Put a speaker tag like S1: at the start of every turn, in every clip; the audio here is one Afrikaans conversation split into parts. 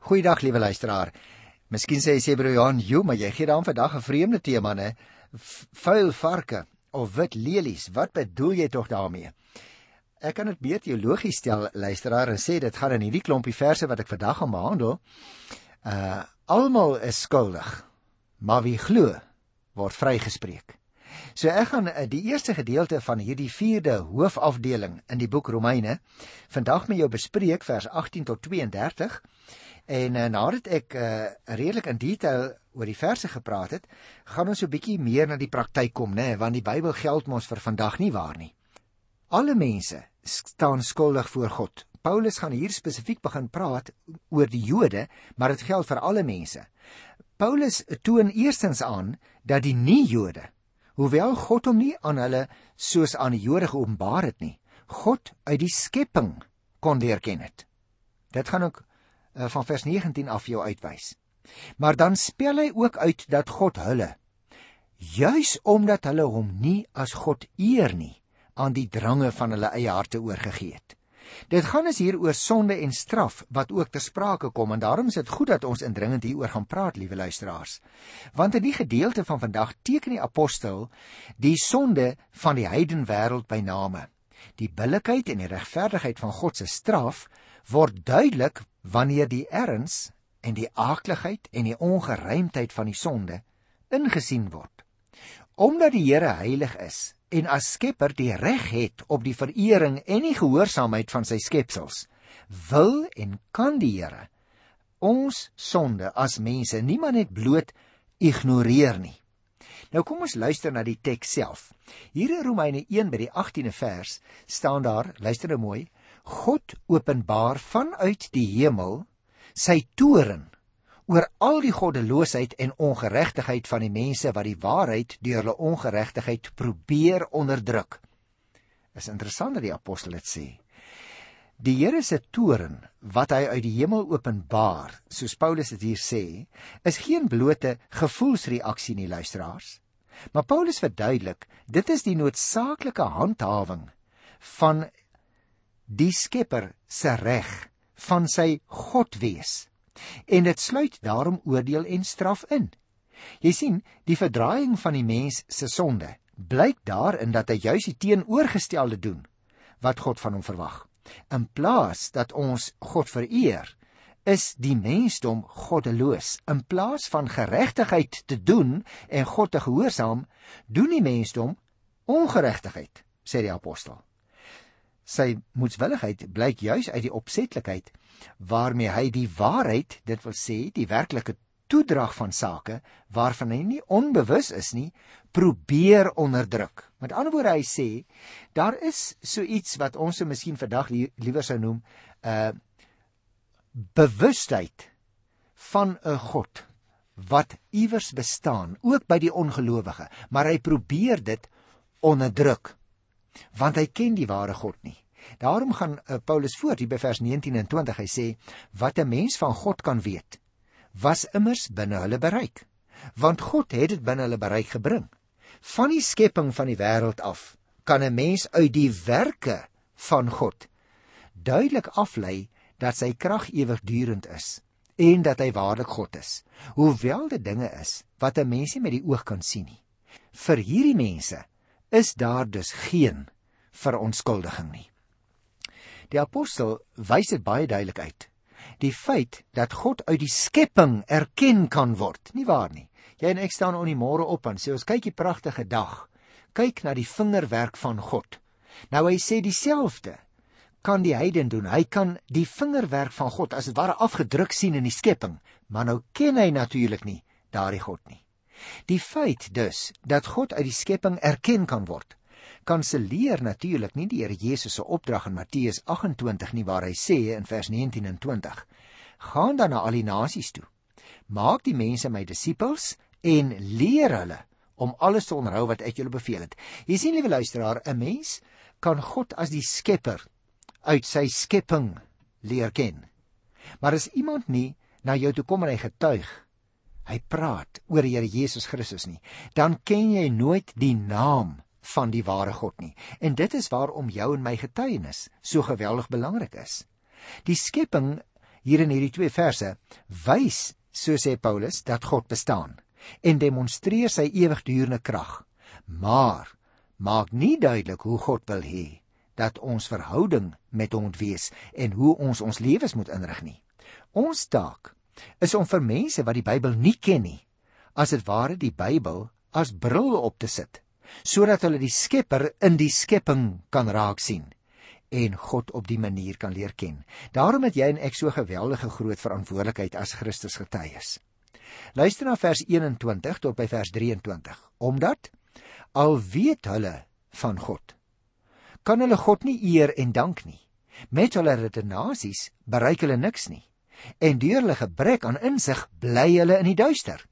S1: Goeiedag liewe luisteraar. Miskien sê jy sê broer Johan, "Jo, maar jy gee dan vandag 'n vreemde tema, né? Vuil varke of wit lelies. Wat bedoel jy tog daarmee?" Ek kan dit meer teologies stel, luisteraar, en sê dit gaan in hierdie klompie verse wat ek vandag gaan behandel. Uh almal is skuldig, maar wie glo word vrygespreek. So ek gaan uh, die eerste gedeelte van hierdie 4de hoofafdeling in die boek Romeine vandag met jou bespreek vers 18 tot 32 En uh, nadat ek uh, redelik in detail oor die verse gepraat het, gaan ons so 'n bietjie meer na die praktyk kom, né, want die Bybel geld mos vir vandag nie waar nie. Alle mense staan skuldig voor God. Paulus gaan hier spesifiek begin praat oor die Jode, maar dit geld vir alle mense. Paulus toon eerstens aan dat die nie-Jode, hoewel God hom nie aan hulle soos aan die Jode geopenbaar het nie, God uit die skepping kon leer ken het. Dit gaan ook uh, van vers 19 af jou uitwys. Maar dan spel hy ook uit dat God hulle juis omdat hulle hom nie as God eer nie aan die drange van hulle eie harte oorgegee het. Dit gaan is hier oor sonde en straf wat ook ter sprake kom en daarom is dit goed dat ons indringend hieroor gaan praat, liewe luisteraars. Want in die gedeelte van vandag teken die apostel die sonde van die heidenwêreld by name. Die billikheid en die regverdigheid van God se straf word duidelik wanneer die erns en die aakligheid en die ongeruimdheid van die sonde ingesien word. Omdat die Here heilig is en as Skepper die reg het op die verering en die gehoorsaamheid van sy skepsels, wil en kan die Here ons sonde as mense nie maar net bloot ignoreer nie. Nou kom ons luister na die teks self. Hier in Romeine 1 by die 18de vers staan daar, luister nou mooi, God openbaar vanuit die hemel sy toorn oor al die goddeloosheid en ongeregtigheid van die mense wat die waarheid deur hulle ongeregtigheid probeer onderdruk. Is interessant dat die apostel dit sê. Die Here se toorn wat hy uit die hemel openbaar, soos Paulus dit hier sê, is geen blote gevoelsreaksie nie, luisteraars. Maar Paulus verduidelik, dit is die noodsaaklike handhawing van die Skepper se reg van sy God wees. En dit sluit daarom oordeel en straf in. Jy sien, die verdraaiing van die mens se sonde blyk daarin dat hy juis die teenoorgestelde doen wat God van hom verwag. In plaas dat ons God vereer, is die mensdom goddeloos. In plaas van geregtigheid te doen en God te gehoorsaam, doen die mensdom ongeregtigheid, sê die apostel sy moedswilligheid blyk juis uit die opsetlikheid waarmee hy die waarheid, dit wil sê die werklike toedrag van sake waarvan hy nie onbewus is nie, probeer onderdruk. Met ander woorde hy sê, daar is so iets wat ons so miskien vandag li liewer sou noem 'n uh, bewustheid van 'n God wat iewers bestaan, ook by die ongelowige, maar hy probeer dit onderdruk want hy ken die ware God nie. Daarom gaan uh, Paulus voort hier by vers 19 en 20. Hy sê wat 'n mens van God kan weet, was immers binne hulle bereik, want God het dit binne hulle bereik gebring. Van die skepping van die wêreld af kan 'n mens uit die werke van God duidelik aflei dat sy krag ewigdurend is en dat hy waarlik God is. Hoewel dit dinge is wat 'n mens nie met die oog kan sien nie. Vir hierdie mense is daar dus geen verontskuldiging nie. Die apostel wys dit baie duidelik uit. Die feit dat God uit die skepping erken kan word, nie waar nie. Jy en ek staan op die môre op en sê ons kyk die pragtige dag. Kyk na die vingerwerk van God. Nou hy sê dieselfde kan die heiden doen. Hy kan die vingerwerk van God as dit ware afgedruk sien in die skepping, maar nou ken hy natuurlik nie daardie God nie. Die feit dus dat God uit die skepping erken kan word, kanselleer natuurlik nie die Here Jesus se opdrag in Matteus 28 nie waar hy sê in vers 19 en 20: "Gaan dan na al die nasies toe. Maak die mense my disippels en leer hulle om alles te onderhou wat ek julle beveel het." Jy sien liewe luisteraar, 'n mens kan God as die Skepper uit sy skepping leer ken. Maar as iemand nie na jou toe kom en hy getuig hy praat oor die Here Jesus Christus nie, dan ken jy nooit die naam van die ware God nie. En dit is waarom jou en my getuienis so geweldig belangrik is. Die skepping hier in hierdie twee verse wys, so sê Paulus, dat God bestaan en demonstreer sy ewigdurende krag. Maar maak nie duidelik hoe God wil hê dat ons verhouding met hom moet wees en hoe ons ons lewens moet inrig nie. Ons taak is om vir mense wat die Bybel nie ken nie, as dit ware die Bybel as bril op te sit, sodat hulle die Skepper in die skepping kan raak sien en God op die manier kan leer ken. Daarom het jy en ek so geweldige groot verantwoordelikheid as Christus getuies. Luister na vers 21 tot by vers 23. Omdat al weet hulle van God, kan hulle God nie eer en dank nie. Met hulle redenasies bereik hulle niks nie. En deur hulle gebrek aan insig bly hulle in die duister.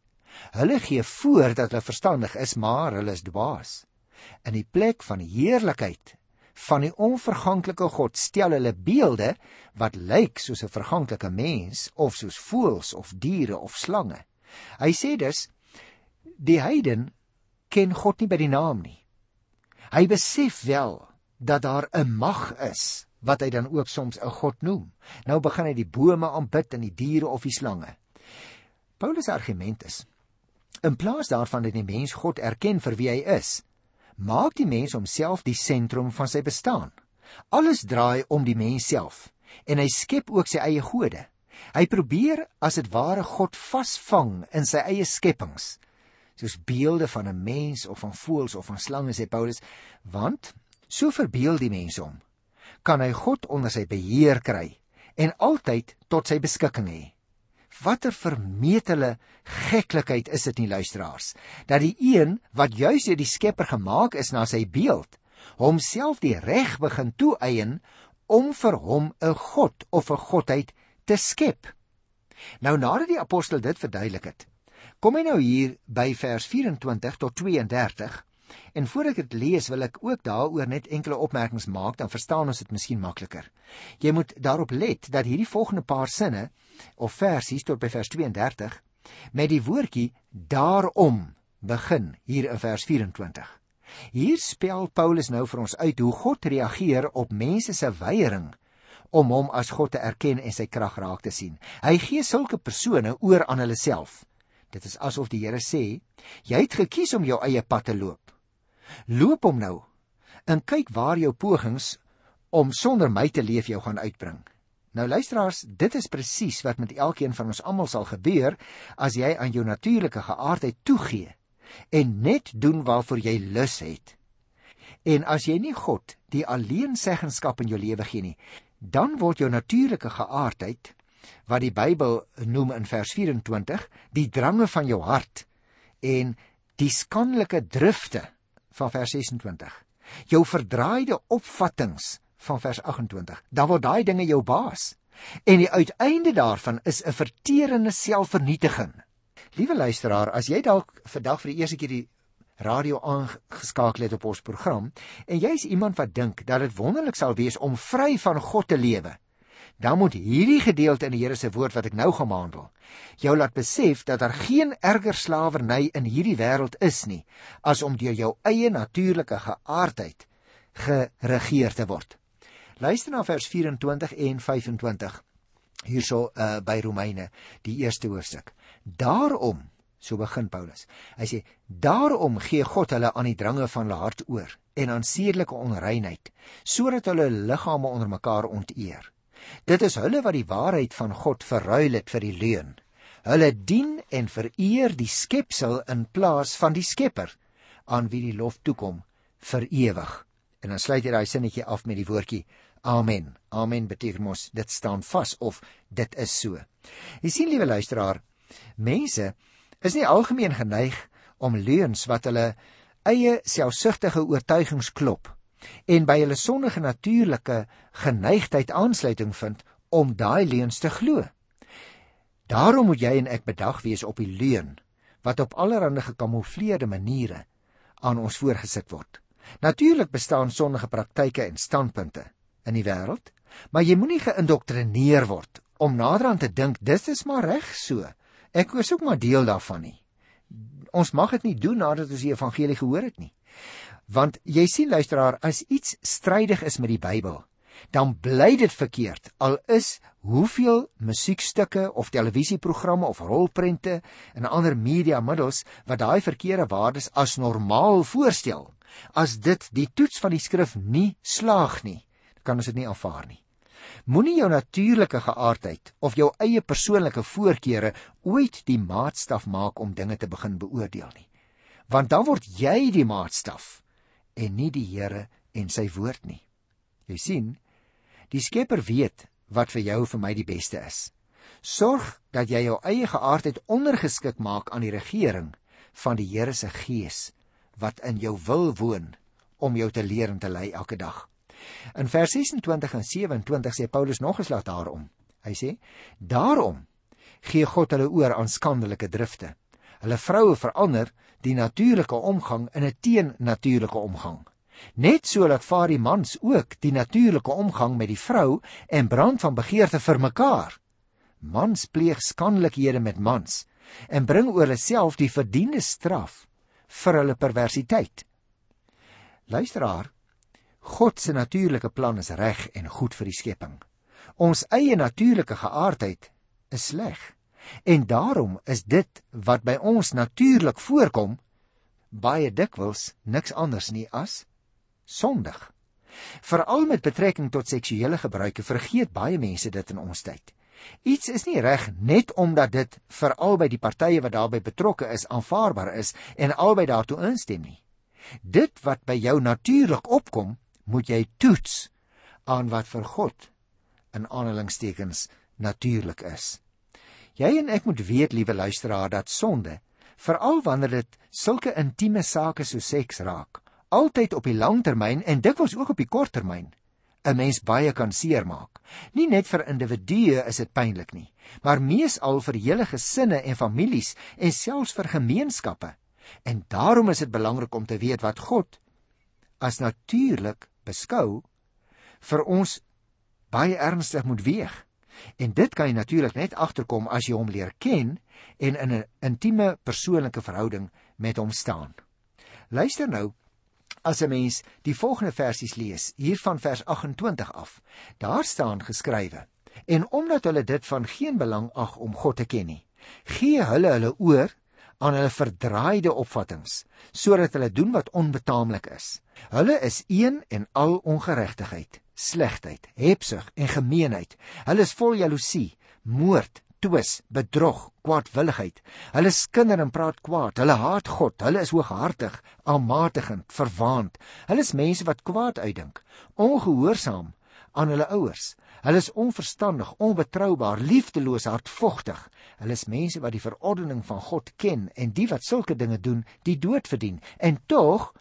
S1: Hulle gee voor dat hulle verstandig is, maar hulle is dwaas. In die plek van heerlikheid van die onverganklike God stel hulle beelde wat lyk soos 'n verganklike mens of soos voëls of diere of slange. Hy sê dus die heiden ken God nie by die naam nie. Hy besef wel dat daar 'n mag is wat hy dan ook soms 'n god noem. Nou begin hy die bome aanbid en die diere of die slange. Paulus se argument is in plaas daarvan dat die mens God erken vir wie hy is, maak die mens homself die sentrum van sy bestaan. Alles draai om die mens self en hy skep ook sy eie gode. Hy probeer as dit ware God vasvang in sy eie skepings soos beelde van 'n mens of van voëls of van slange sê Paulus want so verbeel die mens hom kan hy God onder sy beheer kry en altyd tot sy beskikking hê Watter vermetele geklikheid is dit nie luisteraars dat die een wat juis deur die Skepper gemaak is na sy beeld homself die reg begin toeëien om vir hom 'n god of 'n godheid te skep. Nou nadat die apostel dit verduidelik het, kom hy nou hier by vers 24 tot 32 En voor ek dit lees, wil ek ook daaroor net enkele opmerkings maak, dan verstaan ons dit miskien makliker. Jy moet daarop let dat hierdie volgende paar sinne of versies tot by vers 32 met die woordjie daarom begin hier in vers 24. Hier spel Paulus nou vir ons uit hoe God reageer op mense se weiering om hom as God te erken en sy krag raak te sien. Hy gee sulke persone oor aan hulle self. Dit is asof die Here sê, jy het gekies om jou eie pad te loop. Loop hom nou en kyk waar jou pogings om sonder my te leef jou gaan uitbring. Nou luisteraars, dit is presies wat met elkeen van ons almal sal gebeur as jy aan jou natuurlike geaardheid toegee en net doen waarvoor jy lus het. En as jy nie God die alleenseggenskap in jou lewe gee nie, dan word jou natuurlike geaardheid wat die Bybel noem in vers 24 die drange van jou hart en die skandelike drifte van vers 26. Jou verdraaide opvattinge van vers 28. Dan word daai dinge jou baas. En die uiteinde daarvan is 'n verterende selfvernietiging. Liewe luisteraar, as jy dalk vandag vir die eerste keer die radio aangeskakel het op ons program en jy's iemand wat dink dat dit wonderlik sal wees om vry van God te lewe, dan moet hierdie gedeelte in die Here se woord wat ek nou gaan behandel, jou laat besef dat daar geen erger slawerny in hierdie wêreld is nie as om deur jou eie natuurlike geaardheid geregeer te word. Luister na vers 24 en 25 hierso uh, by Romeine, die eerste hoofstuk. Daarom, so begin Paulus. Hy sê: "Daarom gee God hulle aan die drange van hulle hart oor en aan seerlike onreinheid, sodat hulle liggame onder mekaar onteer." Dit is hulle wat die waarheid van God verruil het vir die leuen. Hulle dien en vereer die skepsel in plaas van die Skepper aan wie die lof toekom vir ewig. En dan sluit hy daai sinnetjie af met die woordjie amen. Amen beteken mos dit staan vas of dit is so. Jy sien liewe luisteraar, mense is nie algemeen geneig om leuns wat hulle eie selfsugtige oortuigings klop en by hulle sondige natuurlike geneigtheid aansluiting vind om daai leuns te glo. Daarom moet jy en ek bedag wees op die leuen wat op allerlei gekamoufleerde maniere aan ons voorgesit word. Natuurlik bestaan sondige praktyke en standpunte in die wêreld, maar jy moenie geïndoktrineer word om naderhand te dink dis is maar reg so. Ek is ook maar deel daarvan nie. Ons mag dit nie doen nadat ons die evangelie gehoor het nie. Want jy sien luisteraar, as iets strydig is met die Bybel, dan bly dit verkeerd. Al is hoeveel musiekstukke of televisieprogramme of rolprente en ander mediamiddels wat daai verkeerde waardes as normaal voorstel. As dit die toets van die skrif nie slaag nie, kan ons dit nie aanvaar nie. Moenie jou natuurlike geaardheid of jou eie persoonlike voorkeure ooit die maatstaf maak om dinge te begin beoordeel nie. Want dan word jy die maatstaf en nie die Here en sy woord nie. Jy sien, die Skepper weet wat vir jou vir my die beste is. Sorg dat jy jou eie geaardheid ondergeskik maak aan die regering van die Here se Gees wat in jou wil woon om jou te leer en te lei elke dag. In vers 26 en 27 sê Paulus nog eens laat daarom. Hy sê: "Daarom gee God hulle oor aan skandelike drifte. Hulle vroue verander die natuurlike omgang in 'n teennatuurlike omgang." Net so laat vaar die mans ook die natuurlike omgang met die vrou en brand van begeerte vir mekaar. Mans pleeg skandelikhede met mans en bring oor hulle self die verdiende straf vir hulle perversiteit. Luisteraar, God se natuurlike plan is reg en goed vir die skepping. Ons eie natuurlike geaardheid is sleg. En daarom is dit wat by ons natuurlik voorkom baie dikwels niks anders nie as sondig. Veral met betrekking tot seksuele gebruike vergeet baie mense dit in ons tyd. Iets is nie reg net omdat dit vir albei die partye wat daarbey betrokke is aanvaarbaar is en albei daartoe instem nie. Dit wat by jou natuurlik opkom, moet jy toets aan wat vir God in aanhalingstekens natuurlik is. Jy en ek moet weet, liewe luisteraar, dat sonde, veral wanneer dit sulke intieme sake so seks raak, altyd op die lang termyn en dikwels ook op die kort termyn 'n mens baie kan seermaak. Nie net vir individue is dit pynlik nie, maar meesal vir hele gesinne en families en selfs vir gemeenskappe. En daarom is dit belangrik om te weet wat God as natuurlik beskou vir ons baie ernstig moet weeg. En dit kan jy natuurlik net agterkom as jy hom leer ken en in 'n intieme persoonlike verhouding met hom staan. Luister nou as 'n mens die volgende versies lees, hier van vers 28 af. Daar staan geskrywe: En omdat hulle dit van geen belang ag om God te ken nie, gee hulle hulle oor aan hulle verdraaide opvattinge, sodat hulle doen wat onbetaamlik is. Hulle is een en al ongeregtigheid, slegheid, hebsug en gemeenheid. Hulle is vol jaloesie, moord, twis, bedrog, kwaadwilligheid. Hulle skinder en praat kwaad. Hulle haat God. Hulle is hooghartig, aanmatigend, verwaand. Hulle is mense wat kwaad uitdink, ongehoorsaam aan hulle ouers. Hulle is onverstandig, onbetroubaar, liefdeloos, hardvogtig. Hulle is mense wat die verordening van God ken en die wat sulke dinge doen, die dood verdien. En tog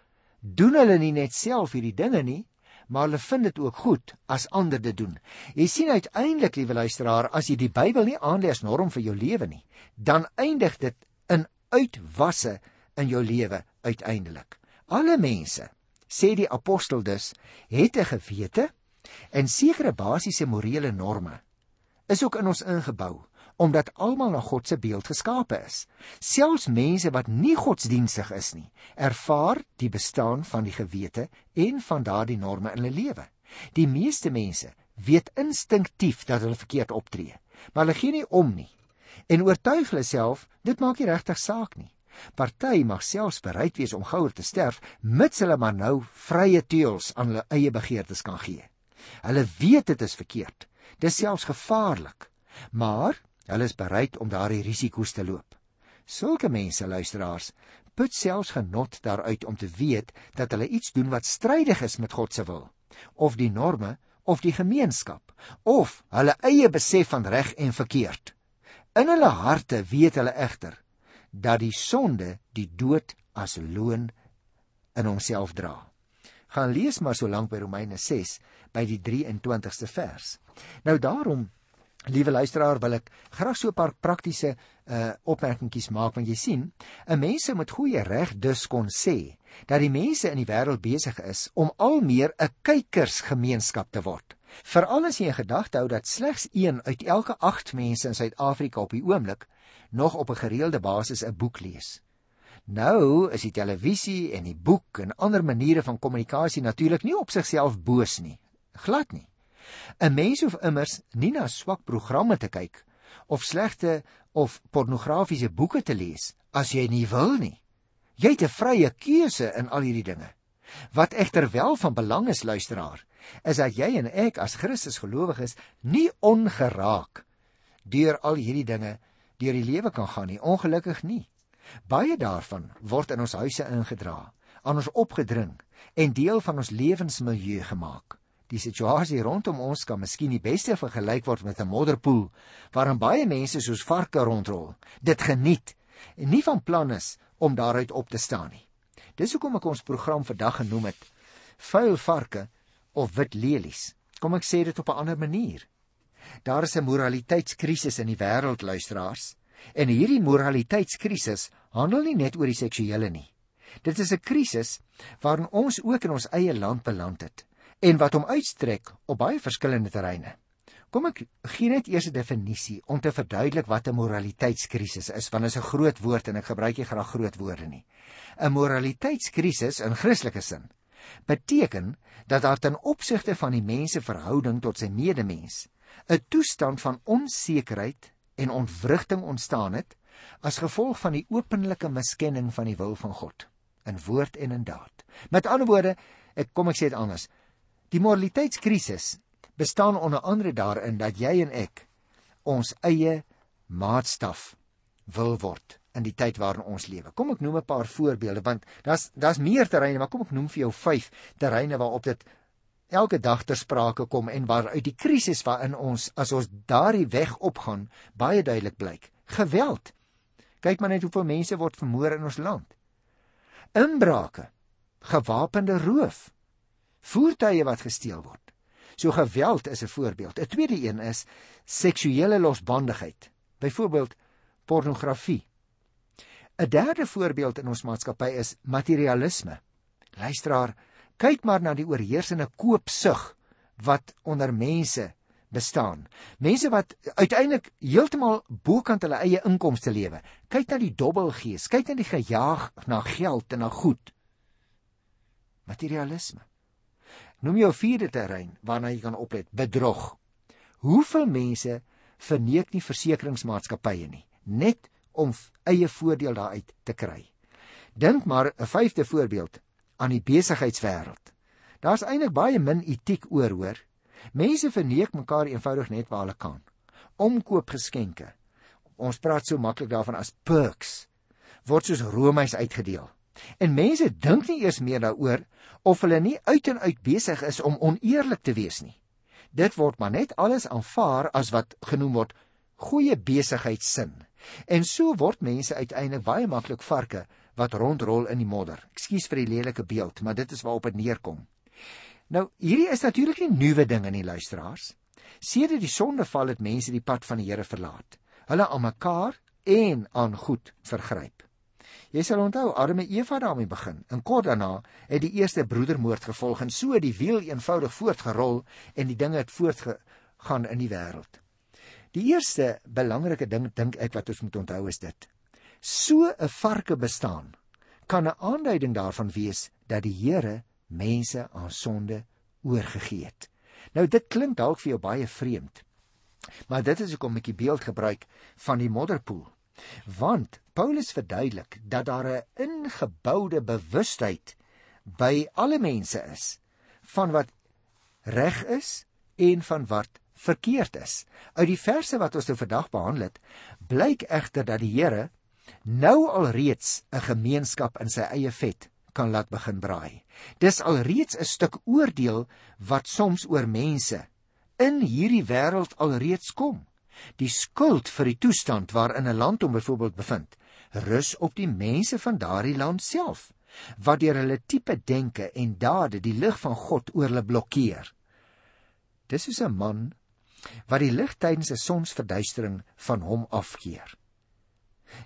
S1: doen hulle nie net self hierdie dinge nie, maar hulle vind dit ook goed as ander dit doen. Jy sien uiteindelik, liewe luisteraar, as jy die Bybel nie aanlei as norm vir jou lewe nie, dan eindig dit in uitwasse in jou lewe uiteindelik. Alle mense, sê die apostel dus, het 'n gewete en sekere basiese morele norme is ook in ons ingebou omdat almal na God se beeld geskape is. Selfs mense wat nie godsdienstig is nie, ervaar die bestaan van die gewete en van daardie norme in hulle lewe. Die meeste mense weet instinktief dat hulle verkeerd optree, maar hulle gee nie om nie en oortuig hulle self dit maak nie regtig saak nie. Party mag selfs bereid wees om gouer te sterf mits hulle maar nou vrye teels aan hulle eie begeertes kan gee. Hulle weet dit is verkeerd. Dis selfs gevaarlik. Maar Hulle is bereid om daardie risiko's te loop. Sulke mense, luisteraars, put selfs genot daaruit om te weet dat hulle iets doen wat strydig is met God se wil, of die norme of die gemeenskap, of hulle eie besef van reg en verkeerd. In hulle harte weet hulle egter dat die sonde die dood as loon in homself dra. Gaan lees maar so lank by Romeine 6 by die 23ste vers. Nou daarom Liewe luisteraar, wil ek graag so 'n paar praktiese uh opmerkingies maak want jy sien, 'n mens moet goeie reg dus kon sê dat die mense in die wêreld besig is om al meer 'n kykersgemeenskap te word. Veral as jy in gedagte hou dat slegs 1 uit elke 8 mense in Suid-Afrika op die oomblik nog op 'n gereelde basis 'n boek lees. Nou is die televisie en die boek en ander maniere van kommunikasie natuurlik nie op sigself boos nie. Glad nie. 'n Mens hoef immers nie na swak programme te kyk of slegte of pornografiese boeke te lees as jy nie wil nie. Jy het 'n vrye keuse in al hierdie dinge. Wat egter wel van belang is, luisteraar, is dat jy en ek as Christus gelowiges nie ongeraak deur al hierdie dinge deur die lewe kan gaan nie, ongelukkig nie. Baie daarvan word in ons huise ingedra, aan ons opgedring en deel van ons lewensmilieu gemaak. Die situasie rondom ons kan miskien die beste vergelyk word met 'n modderpoel waarin baie mense soos varke rondrol. Dit geniet en nie van plan is om daaruit op te staan nie. Dis hoekom ek ons program vandag genoem het Vuil varke of wit lelies. Kom ek sê dit op 'n ander manier. Daar is 'n moraliteitskrisis in die wêreld luisteraars. En hierdie moraliteitskrisis handel nie net oor die seksuele nie. Dit is 'n krisis waarin ons ook in ons eie land beland het en wat hom uitstrek op baie verskillende terreine. Kom ek gee net eers 'n definisie om te verduidelik wat 'n moraliteitskrisis is, want dit is 'n groot woord en ek gebruik nie graag groot woorde nie. 'n Moraliteitskrisis in Christelike sin beteken dat daar ten opsigte van die mens se verhouding tot sy medemens 'n toestand van onsekerheid en ontwrigting ontstaan het as gevolg van die openlike miskenning van die wil van God in woord en in daad. Met ander woorde, ek kom ek sê dit anders. Die moraliteitskrisis bestaan onder andere daarin dat jy en ek ons eie maatstaf wil word in die tyd waarin ons lewe. Kom ek noem 'n paar voorbeelde want daar's daar's meer terreine, maar kom ek noem vir jou 5 terreine waarop dit elke dag ter sprake kom en waaruit die krisis waarin ons as ons daardie weg opgaan baie duidelik blyk. Geweld. Kyk maar net hoeveel mense word vermoor in ons land. Inbrake, gewapende roof, voertuie wat gesteel word. So geweld is 'n voorbeeld. 'n Tweede een is seksuele losbandigheid. Byvoorbeeld pornografie. 'n Derde voorbeeld in ons maatskappy is materialisme. Luisteraar, kyk maar na die oorheersende koopsug wat onder mense bestaan. Mense wat uiteindelik heeltemal bokant hulle eie inkomste lewe. Kyk na die dobbelgees, kyk na die gejaag na geld en na goed. Materialisme. Noem jou vierde terrein waarna jy kan oplet, bedrog. Hoeveel mense verneek nie versekeringsmaatskappye nie, net om eie voordeel daaruit te kry. Dink maar 'n vyfde voorbeeld aan die besigheidswêreld. Daar's eintlik baie min etiek oor, hoor. Mense verneek mekaar eenvoudig net waar hulle kan. Omkoopgeskenke. Ons praat so maklik daarvan as perks word soos roomys uitgedeel. En mense dink nie eers meer daaroor of hulle nie uit en uit besig is om oneerlik te wees nie. Dit word maar net alles aanvaar as wat genoem word goeie besigheidsin. En so word mense uiteindelik baie maklik varke wat rondrol in die modder. Ekskuus vir die lelike beeld, maar dit is waarop dit neerkom. Nou, hierdie is natuurlik nie nuwe dinge nie, luisteraars. Sedert die sondeval het mense die pad van die Here verlaat. Hulle aan mekaar en aan goed vergryp. Jy sal onthou Adam en Eva daarmee begin. En kort daarna het die eerste broedermoord gevolg en so die wiel eenvoudig voortgerol en die dinge het voortgegaan in die wêreld. Die eerste belangrike ding dink ek wat ons moet onthou is dit. So 'n varke bestaan kan 'n aanduiding daarvan wees dat die Here mense aan sonde oorgegee het. Nou dit klink dalk vir jou baie vreemd. Maar dit is hoekom ek die beeld gebruik van die modderpoel. Want Paulus verduidelik dat daar 'n ingeboude bewustheid by alle mense is van wat reg is en van wat verkeerd is. Uit die verse wat ons nou vandag behandel het, blyk egter dat die Here nou alreeds 'n gemeenskap in sy eie vet kan laat begin braai. Dis alreeds 'n stuk oordeel wat soms oor mense in hierdie wêreld alreeds kom. Die skuld vir die toestand waarin 'n land hom byvoorbeeld bevind, rus op die mense van daardie land self, wat deur hulle tipe denke en dade die lig van God oor hulle blokkeer. Dis soos 'n man wat die lig tydens 'n sonsverduistering van hom afkeer.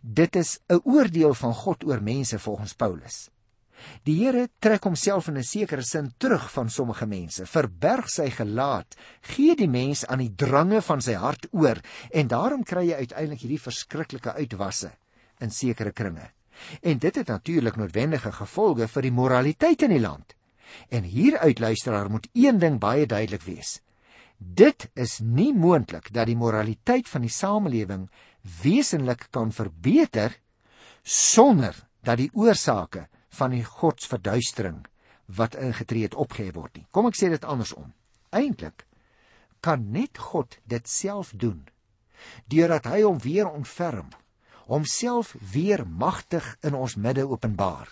S1: Dit is 'n oordeel van God oor mense volgens Paulus. Die Here trek homself in 'n sekere sin terug van sommige mense, verberg sy gelaat, gee die mens aan die drange van sy hart oor en daarom kry jy uiteindelik hierdie verskriklike uitwasse in sekere kringe. En dit het natuurlik noodwendige gevolge vir die moraliteit in die land. En hieruit luisteraar moet een ding baie duidelik wees. Dit is nie moontlik dat die moraliteit van die samelewing wesenlik kan verbeter sonder dat die oorsake van die godsverduistering wat ingetree het opgehef word nie. Kom ek sê dit andersom. Eintlik kan net God dit self doen deurdat hy hom weer ontferm, homself weer magtig in ons midde openbaar.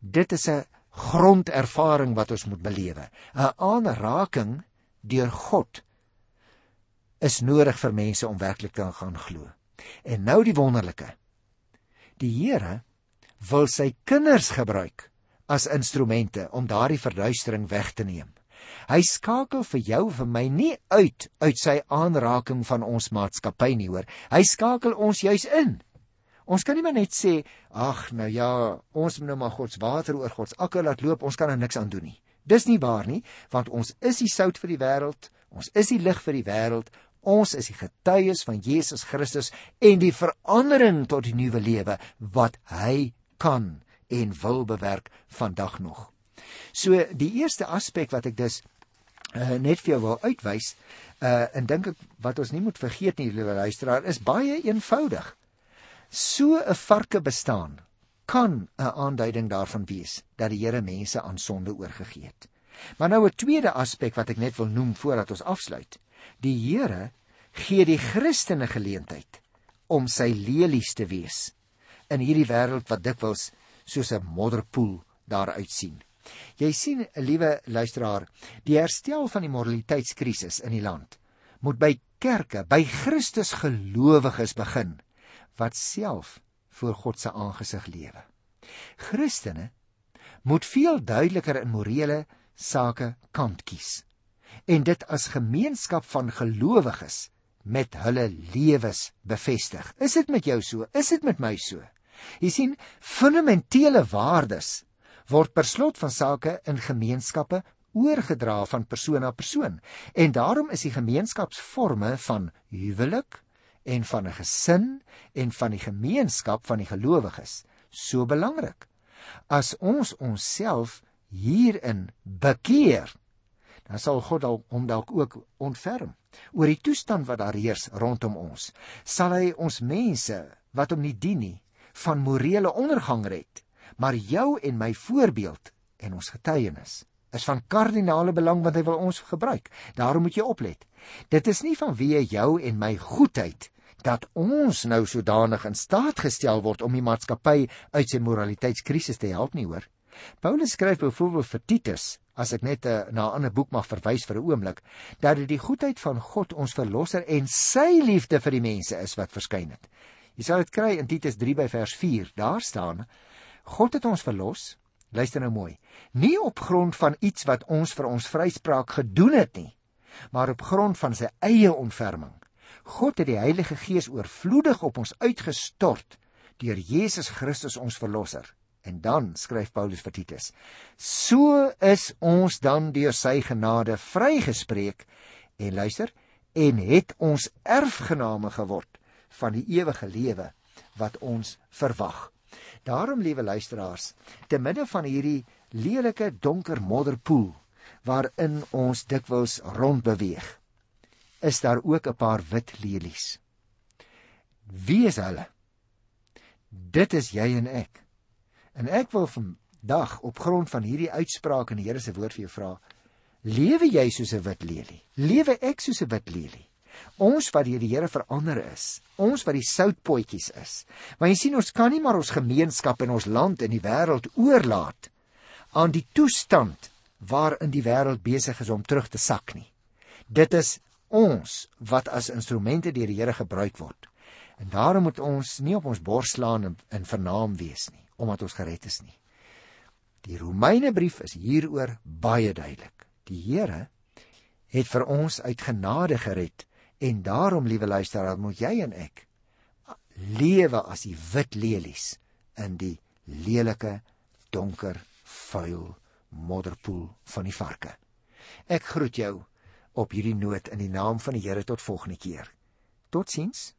S1: Dit is 'n grondervaring wat ons moet belewe. 'n Aanraking deur God is nodig vir mense om werklik te gaan glo. En nou die wonderlike. Die Here wil sy kinders gebruik as instrumente om daardie verduistering weg te neem. Hy skakel vir jou vir my nie uit uit sy aanraking van ons maatskappy nie hoor. Hy skakel ons juis in. Ons kan nie maar net sê, ag nou ja, ons moet nou maar God se water oor God se akker laat loop, ons kan er niks aan doen nie. Dis nie waar nie, want ons is die sout vir die wêreld, ons is die lig vir die wêreld, ons is die getuies van Jesus Christus en die verandering tot die nuwe lewe wat hy kan en wil bewerk vandag nog. So die eerste aspek wat ek dus uh, net vir jou wil uitwys, uh en dink ek wat ons nie moet vergeet nie, liewe luisteraar, is baie eenvoudig. So 'n varke bestaan kan 'n aanduiding daarvan wees dat die Here mense aan sonde oorgegee het. Maar nou 'n tweede aspek wat ek net wil noem voordat ons afsluit. Die Here gee die Christene geleentheid om sy lelies te wees in hierdie wêreld wat dikwels soos 'n modderpoel daar uitsien. Jy sien, liewe luisteraar, die herstel van die moraliteitskrisis in die land moet by kerke, by Christus gelowiges begin wat self voor God se aangesig lewe. Christene moet veel duideliker in morele sake kant kies en dit as gemeenskap van gelowiges met hulle lewens bevestig. Is dit met jou so? Is dit met my so? Jy sien, fundamentele waardes word per slot van sake in gemeenskappe oorgedra van persoon na persoon. En daarom is die gemeenskapsforme van huwelik en van 'n gesin en van die gemeenskap van die gelowiges so belangrik. As ons onsself hierin bekeer, dan sal God al hom dalk ook ontferm oor die toestand wat daar heers rondom ons. Sal hy ons mense wat hom nie dien nie van morele ondergang red maar jou en my voorbeeld en ons getuienis is van kardinale belang wat hy wil ons gebruik. Daarom moet jy oplet. Dit is nie vanweë jou en my goedheid dat ons nou sodanig in staat gestel word om die maatskappy uit sy moraliteitskrisis te help nie, hoor. Paulus skryf byvoorbeeld vir Titus, as ek net uh, na 'n ander boek mag verwys vir 'n oomblik, dat dit die goedheid van God ons verlosser en sy liefde vir die mense is wat verskyn het. Jy sal dit kry in Titus 3 by vers 4. Daar staan: God het ons verlos. Luister nou mooi. Nie op grond van iets wat ons vir ons vryspraak gedoen het nie, maar op grond van sy eie ontferming. God het die Heilige Gees oorvloedig op ons uitgestort deur Jesus Christus ons verlosser. En dan skryf Paulus vir Titus: So is ons dan deur sy genade vrygespreek en luister en het ons erfgename geword van die ewige lewe wat ons verwag. Daarom, liewe luisteraars, te midde van hierdie lelike donker modderpoel waarin ons dikwels rondbeweeg, is daar ook 'n paar wit lelies. Wie is hulle? Dit is jy en ek. En ek wil vandag op grond van hierdie uitspraak in die Here se woord vir jou vra: Lewe jy soos 'n wit lelie? Lewe ek soos 'n wit lelie? Ons wat deur die Here verander is, ons wat die soutpotjies is. Want jy sien ons kan nie maar ons gemeenskap en ons land en die wêreld oorlaat aan die toestand waarin die wêreld besig is om terug te sak nie. Dit is ons wat as instrumente deur die Here gebruik word. En daarom moet ons nie op ons bors slaan en, en vernaam wees nie, omdat ons gered is nie. Die Romeine brief is hieroor baie duidelik. Die Here het vir ons uit genade gered En daarom, liewe luisteraar, moet jy en ek lewe as die wit lelies in die lelike, donker, vuil modderpoel van die varke. Ek groet jou op hierdie noot in die naam van die Here tot volgende keer. Totsiens.